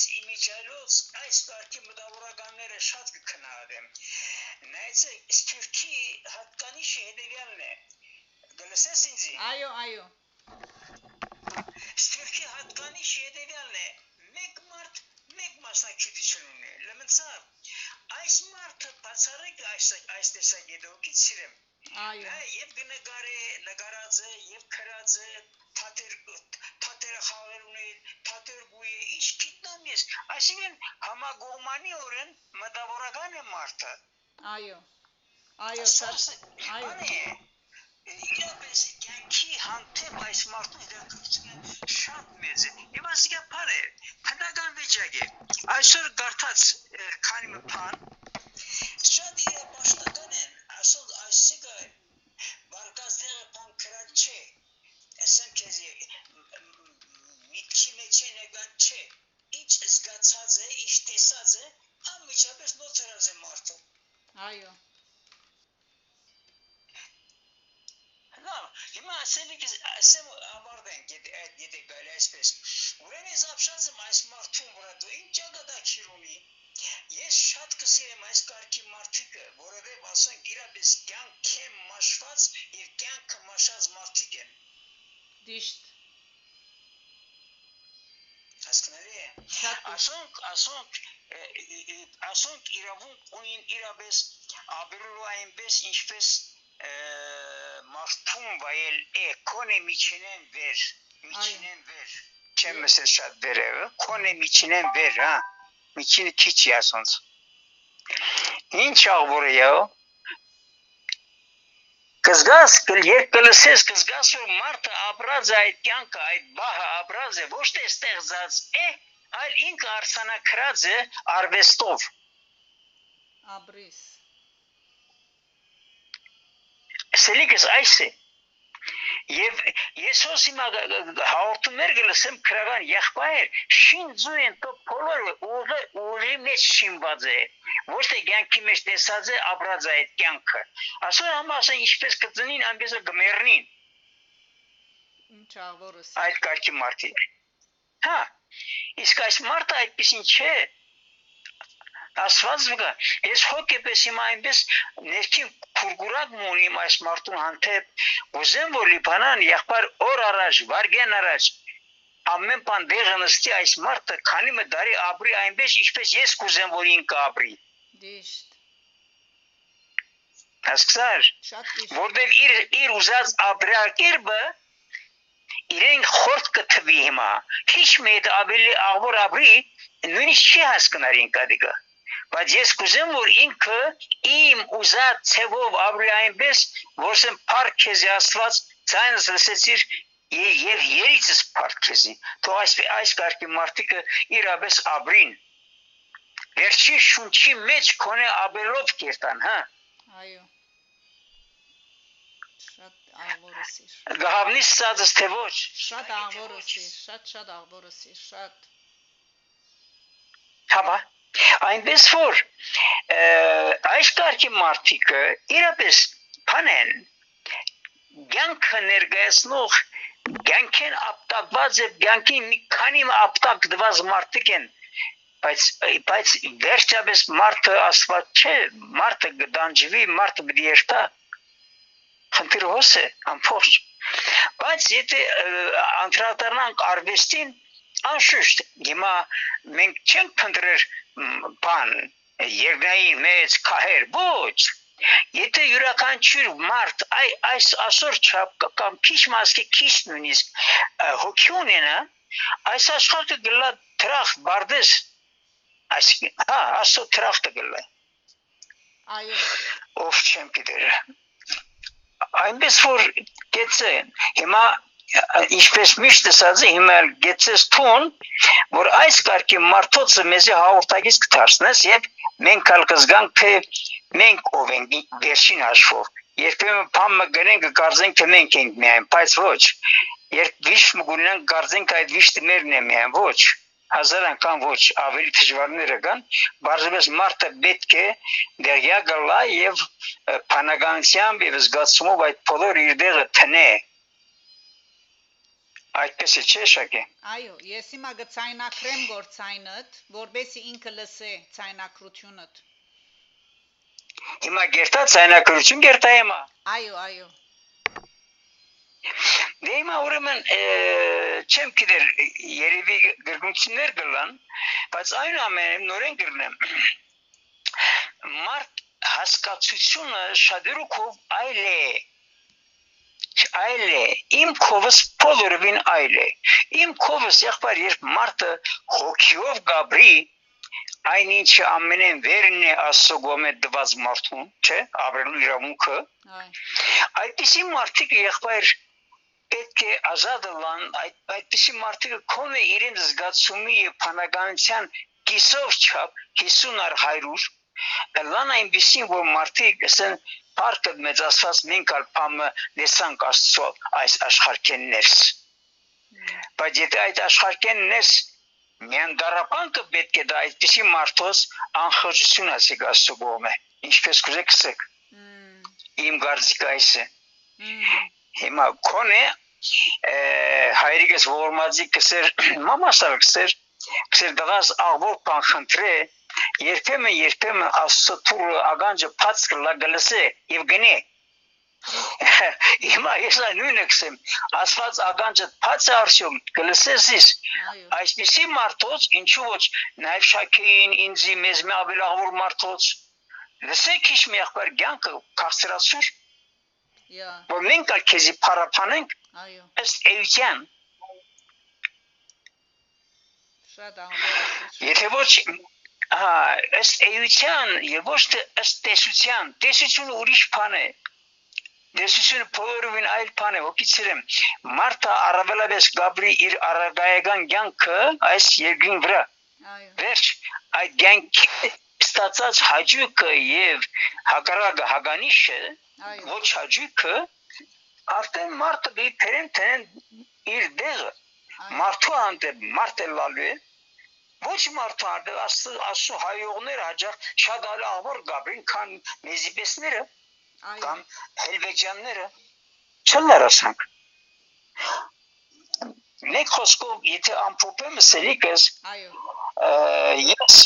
Բայց իմիջայլոց այս կարգի մտավորականները շատ կքննադեմ։ Նայեցեք, Սփյուռքի հատկանիշը հետևյալն է։ Գլսես ինձ։ Այո, այո։ Սփյուռքի հատկանիշը հետևյալն է։ Մեկ մեկ մասնակցություն ունի։ Լմնցավ այս մարդը բացառիկ այս այս տեսակետից սիրեմ։ Այո։ Եվ գնկարե, նկարած է, եւ քրած է, թաթեր թաթերը խաղեր ունի, թաթեր գույ է, ինչ գիտնամ ես։ Այսինքն համագողմանի օրեն մտավորական է մարդը։ Այո։ Այո, շատ այո։ Իրապես կյանքի հանդեպ այս մարդու դերակցությունը շատ մեծ է։ Եվ ասիկա բան է, բնական վիճակ է։ Այսօր գարտած քանի մի բան շատ իր պաշտական են, ասել այսիկա բարգազդեղը բան քրած չէ։ Ասեմ քեզ միտքի մեջ է նկատ չէ։ Ինչ զգացած է, ինչ տեսած է, անմիջապես նոթերած է մարդը։ Այո։ ասելիք ասեմ այդ եթե գալի այսպես։ Ուրեմն ես ապշած եմ այս մարդուն վրա դու ինչ ագադակիր ունի։ Ես շատ կսիրեմ այս կարգի մարդիկը, որովհետև ասենք իրապես կյանք եմ մաշված եւ կյանքը մաշած մարդիկ են։ Դիշտ հասկանալի է ասոնք ասոնք ասոնք իրավունք ունին իրապես ապրելու այնպես ինչպես մարդուն վայել է կոնե միջինեն վեր միջինեն վեր չեմ մսել շատ վերևը կոնե միջինեն վեր հա միջինը քիչ է ասոնց ինչ աղբոր է յա կզգաս երբ կլսես կզգաս որ մարդը ապրած է այդ կյանքը այդ բահը ապրած է ոչ թե ստեղծած է այլ ինքը արսանակրած է արվեստով ապրիս Սելիկս այս է։ Եվ ես ոս հիմա հաղորդումներ գլսեմ քրական եղբայր, շին ձույն տո բոլորը ուղը ուղի մեջ շինված է։ Ոչ թե կյանքի մեջ տեսած է ապրած այդ կյանքը։ Ասո համասը ինչպես կծնին, այնպես կմեռնին։ Ինչ աղորս։ Այդ կարգի մարդիկ։ Հա, իսկ այս մարդը այդպեսին չէ, Աստված վկա, ես հոգեպես հիմա այնպես ներքին փուրգուրակ մունիմ այս մարդուն հանդեպ, ուզեմ որ լիբանան եղբար օր առաջ, վարգեն առաջ, ամեն բան դեղը նստի այս մարդը քանի մը դարի ապրի այնպես ինչպես ես կուզեմ որ ինքը ապրի։ Դիշտ։ Հասկացար։ Որտեղ իր իր ուզած ապրակերպը իրեն խորտ կթվի հիմա։ Քիչ մեծ ավելի աղբոր ապրի, նույնիսկ չի հասկանար ինքը դիգա բայց ես կուզեմ որ ինքը իմ ուզած ցևով ապրի այնպես որսեմ փառք քեզ աստված ցայնս լսեցիր եւ երիցս փառք քեզի թող այս այս կարգի մարդիկը իրապես ապրին վերջի շունչի մեջ կոնե ապերով կերտան հա այո շատ աղորսիր գահավնի սածս թե ոչ շատ աղորսիր շատ շատ աղորսիր շատ Հաբա Այնպես որ այս կարգի մարդիկը իրապես բանեն ցանկը ներկայացնող ցանկեն ապտակված է ցանկի մի քանի ապտակված մարդիկ են բայց բայց վերջապես մարդը աստված չէ մարդը գդանջվի մարդը պիտի երթա խնդիրը հոս է ամփոփ բայց եթե անդրադառնանք արվեստին անշուշտ հիմա մենք չենք փնտրեր բան երկնայի մեծ քահեր ոչ Եթե յուրաքանչյուր մարդ այ այս ասոր չափ կամ քիչ մասկի քիչ նույնիսկ հոգի ունենա, այս աշխարհը գլա տրախ բարդես այս հա ասո տրախտը գլա այո ով չեմ գիտեր այնպես որ գեցե հիմա ինչպես միշտ ասած հիմա գեցես թուն որ այս կարգի մարդոցը մեզի հաղորդակից կդարձնես եւ մենք ալ կզգանք թե մենք ով ենք վերջին հաշվով երբեմն բամը գնենք կգարձենք թե մենք ենք միայն բայց ոչ երբ վիշտ մգունենք կգարձենք այդ վիշտը մերն է միայն ոչ հազար անգամ ոչ ավելի դժվարները կան բարձրապես մարդը պետք է դերյա գալա եւ փանականությամբ եւ զգացումով այդ բոլոր իր դերը տնե Այդպես է չէ շակե։ Այո, ես հիմա գցայնակրեմ գործայնդ, որբեսի ինքը լսե ցայնակրությունդ։ Հիմա գերտա ցայնակրություն գերտա հիմա։ Այո, այո։ Դե հիմա ուրեմն չեմ գիտեր երևի գրգունություններ գլան, բայց այն ամենը նորեն գրնեմ։ Մարդ հասկացությունը շադրուկով այլ է այլ է իմ կովս բոլորովին այլ է իմ կովս եղբայր երբ մարդը հոգիով գաբրի այնինչ ամենեն վերն է աստծո գոմե դված մարդուն չէ ապրելու իրավունքը Այ, այդպիսի մարդիկ եղբայր պետք է ազատ լան այդ այդպիսի մարդիկ կոնե իրենց զգացումի եւ փանականության կիսով չափ 50 առ 100 լան այնպիսին որ մարդիկ ասեն Պարտը մեծ ասած մենք ալ փամը լեսանք աստծո այս աշխարհքեն ներս բայց եթե այդ աշխարհքեն ներս միան դարապանքը պետք է դա այդպիսի մարդոս անխոժություն ասեք աստծո կողմը ինչպես կուզեք ասեք իմ գարձիկը այս է հիմա կոնե հայրիկս ողորմածի կսեր մամասալ կսեր կսեր դղաս աղբոր բան խնդրե երբեմն երբեմն աստծո թուրը ագանջը փած կլա գլսե եւ գնե Հիմա ես նույնը կսեմ, ասված ագանջը փած է արշում, գլսես իս, այսպիսի մարդոց, ինչու ոչ, նաև շակեին ինձի մեզ մի ավելավոր մարդոց, լսեք իշ մի եղբար գյանքը կաղցրացուր, որ մենք ալ քեզի պարապանենք Շատ ահավորս։ եթե ոչ ըստ էության եւ ոչ թե ըստ տեսության, տեսությունը ուրիշ բան է։ Տեսությունը բոլորովին այլ բան է, ոգիցրեմ։ Մարտա առավելապես Գաբրի իր առագայական ցանկը այս երկրին վրա Այո, վերջ այդ ցանկի ստացած հաջուկը եւ հակառակը հագանիշը այո։ ոչ հաջուկը արդեն մարդը դի փերեն տեն իր դեղը այո, մարդու հանդեպ մարդ է լալու է ոչ մարդու հանդեպ աստծո աստծո հայողները հաջող շատ այլ ավոր գաբրին քան մեզիպեսները կամ հելվեջյանները չլարասանք մեկ խոսքով եթե ամփոփեմ սելիկս Այո, ես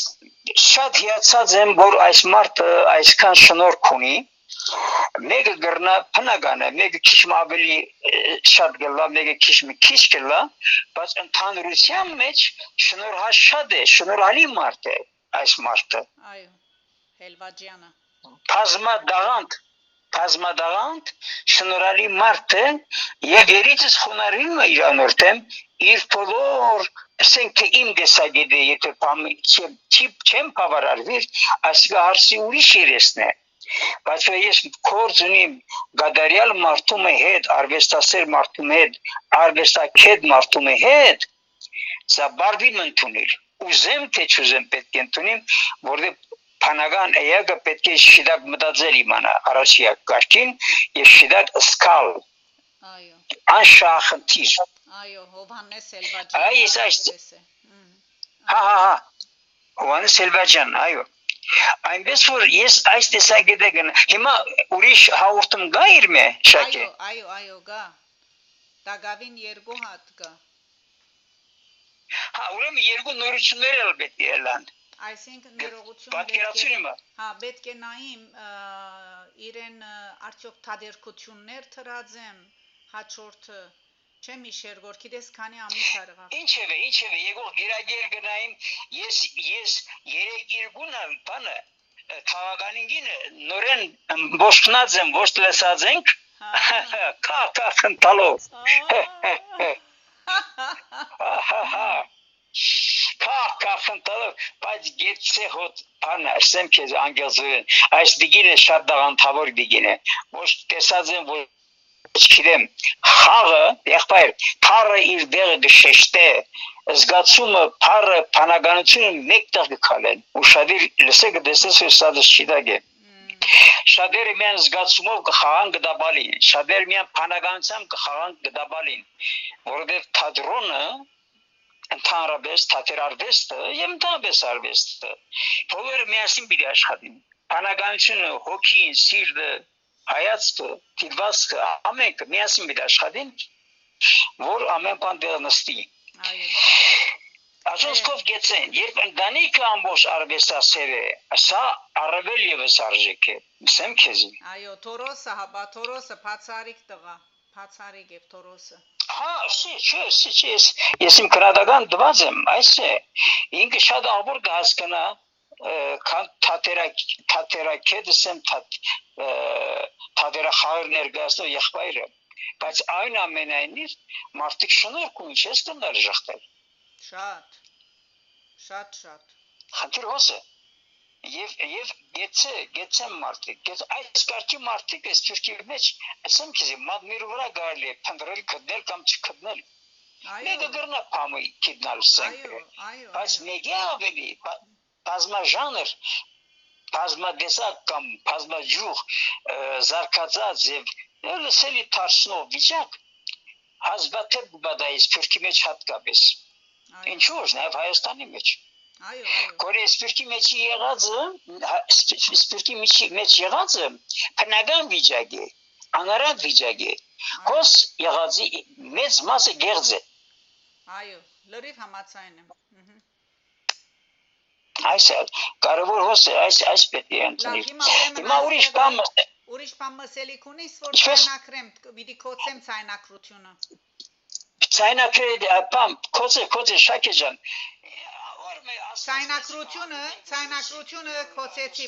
շատ հիացած եմ որ այս մարդը այսքան շնորհք ունի մեկը գրնա բնականը մեկը քիչ ավելի շատ գլա մեկը քիչ մի քիչ գլա բայց ընդհանրության մեջ շնորհա շատ է շնորհալի մարդ է այս մարդը այո։ Հելվաջյանը։ բազմա դաղանդ բազմա դաղանդ շնորհալի մարդ է եւ երիցս խոնարհին է իրանորտեմ իր բոլոր ասենք թե իմ դեսագեդը եթե չիպ չեմ բավարարվիր ասկա հարցի ուրիշ երեսն է բայց որ ես կորձ ունիմ գադարյալ մարդում հետ արվեստասեր մարդում հետ արվեստակետ մարդում հետ սա բարդի մնտունիլ ուզեմ թե չուզեմ պետք է ընդունիմ որովհետեւ Փանական էյակը պետք է շիդակ մտածել իմանա առաջիա կարգին եւ շիդակ սկալ Այո, անշախնդիր այո, Հովհաննես Հելվաջյանը։ Այ, ես այս- հա հա հա Հովանես Սելվաջան այո այնպես որ ես այս տեսակետը գն հիմա ուրիշ հաղորդում գա իր մե շակե? Այո, այո, այո, գա։ Դագավին երկու հատ գա։ հա ուրեմն երկու նորություններ էլ պետք է լան Այսինքն ներողություն պատկերացրու հիմա Հա, պետք է նայեմ ը, իրեն արդյոք թադերքություններ թրածեմ հաջորդը չեմ իշեր որ գիտես քանի ամիս արղա ինչևէ ինչևէ եկող գիրագեր գնայիմ ես ես երեք երկունալ բանը թավականին նորեն ոչնած եմ ոչ լսած ենք հա կա կա խնդալով ա, Կա կա խնդալով բայց գեցե հոտ բանը ասեմ քեզ անգելզույն այս դիգինը շատ դաղանթավոր դիգին է ոչ տեսած եմ որ չգիտեմ խաղը եղբայր փարը իր դերը գշեշտե զգացումը փարը փանականությունը մեկտեղ գքալեն ու շադիր լսեք դեսես սադս չիդագե մ, շատերը միան զգացումով կխաղան գդաբալին շատերը միան փանականությամբ կխաղան գդաբալին որովհետև թատրոնը ընդհանրապես թատերարվեստը եւ ընդհանրապես արվեստը բոլորը միասին պիտի աշխատին փանականությունը հոգին սիրտը հայացքը դիվասը ամենքը միասին պիտի աշխատին որ ամեն բան դեռ նստի։ Այո։ Ասոսկով գեցեն, երբ ընտանիքը ամբողջ արվեստասեր է, սա առավել եւս արժեք է։ Ասեմ քեզ։ Այո, Թորոսը, հապա Թորոսը բացարիք տղա, բացարիք է Թորոսը։ Հա, չէ, սի, չէ, ես ես իմ քրադական դված եմ, այս է։ Ինքը շատ աղբոր կհասկանա, քան թատերա թատերակետս եմ թատ թատերա խաղեր ներկայացնող եղբայրը բայց այն ամենայնիվ մարդիկ շնորհք ու ինչ ես կնար ժխտել Շատ։ Շատ շատ։ խնդիր հոսը եւ եւ գեցե գեցե մարդիկ գեց այս կարգի մարդիկ էս թուրքի մեջ ասեմ քեզ մադմիրը վրա գարելի է փնդրել գտնել կամ չգտնել Այո։ մեկը գրնա փամի գտնալ սենք Այո, այո։ բայց մեկը ավելի բազմաժանր բազմադեսակ կամ բազմաջուղ զարգացած եւ լսելի դարձնող վիճակ հազբաթեփ բադայից թուրքի մեջ հատկապես ինչու՞ նաեւ Հայաստանի մեջ Այո, այո։ Կորե սպիրտի մեջ եղածը, սպիրտի մեջ եղածը բնական վիճակ է, անարատ վիճակ է։ Կոս եղածի մեծ մասը գեղձ է։ Այո, լրիվ համացայն եմ։ Ահա։ Այս կարևոր հոս է, այս այս պետք է Լավ, ընդունել։ հիմա ուրիշ բան ուրիշ բան մսելիք ունիս, որ ցայնակրեմ, պիտի կոծեմ ցայնակրությունը։ ցայնակրեդ բան, կոծե կոծե շակե ջան։ Ցայնակրությունը, ցայնակրությունը կոծեցի,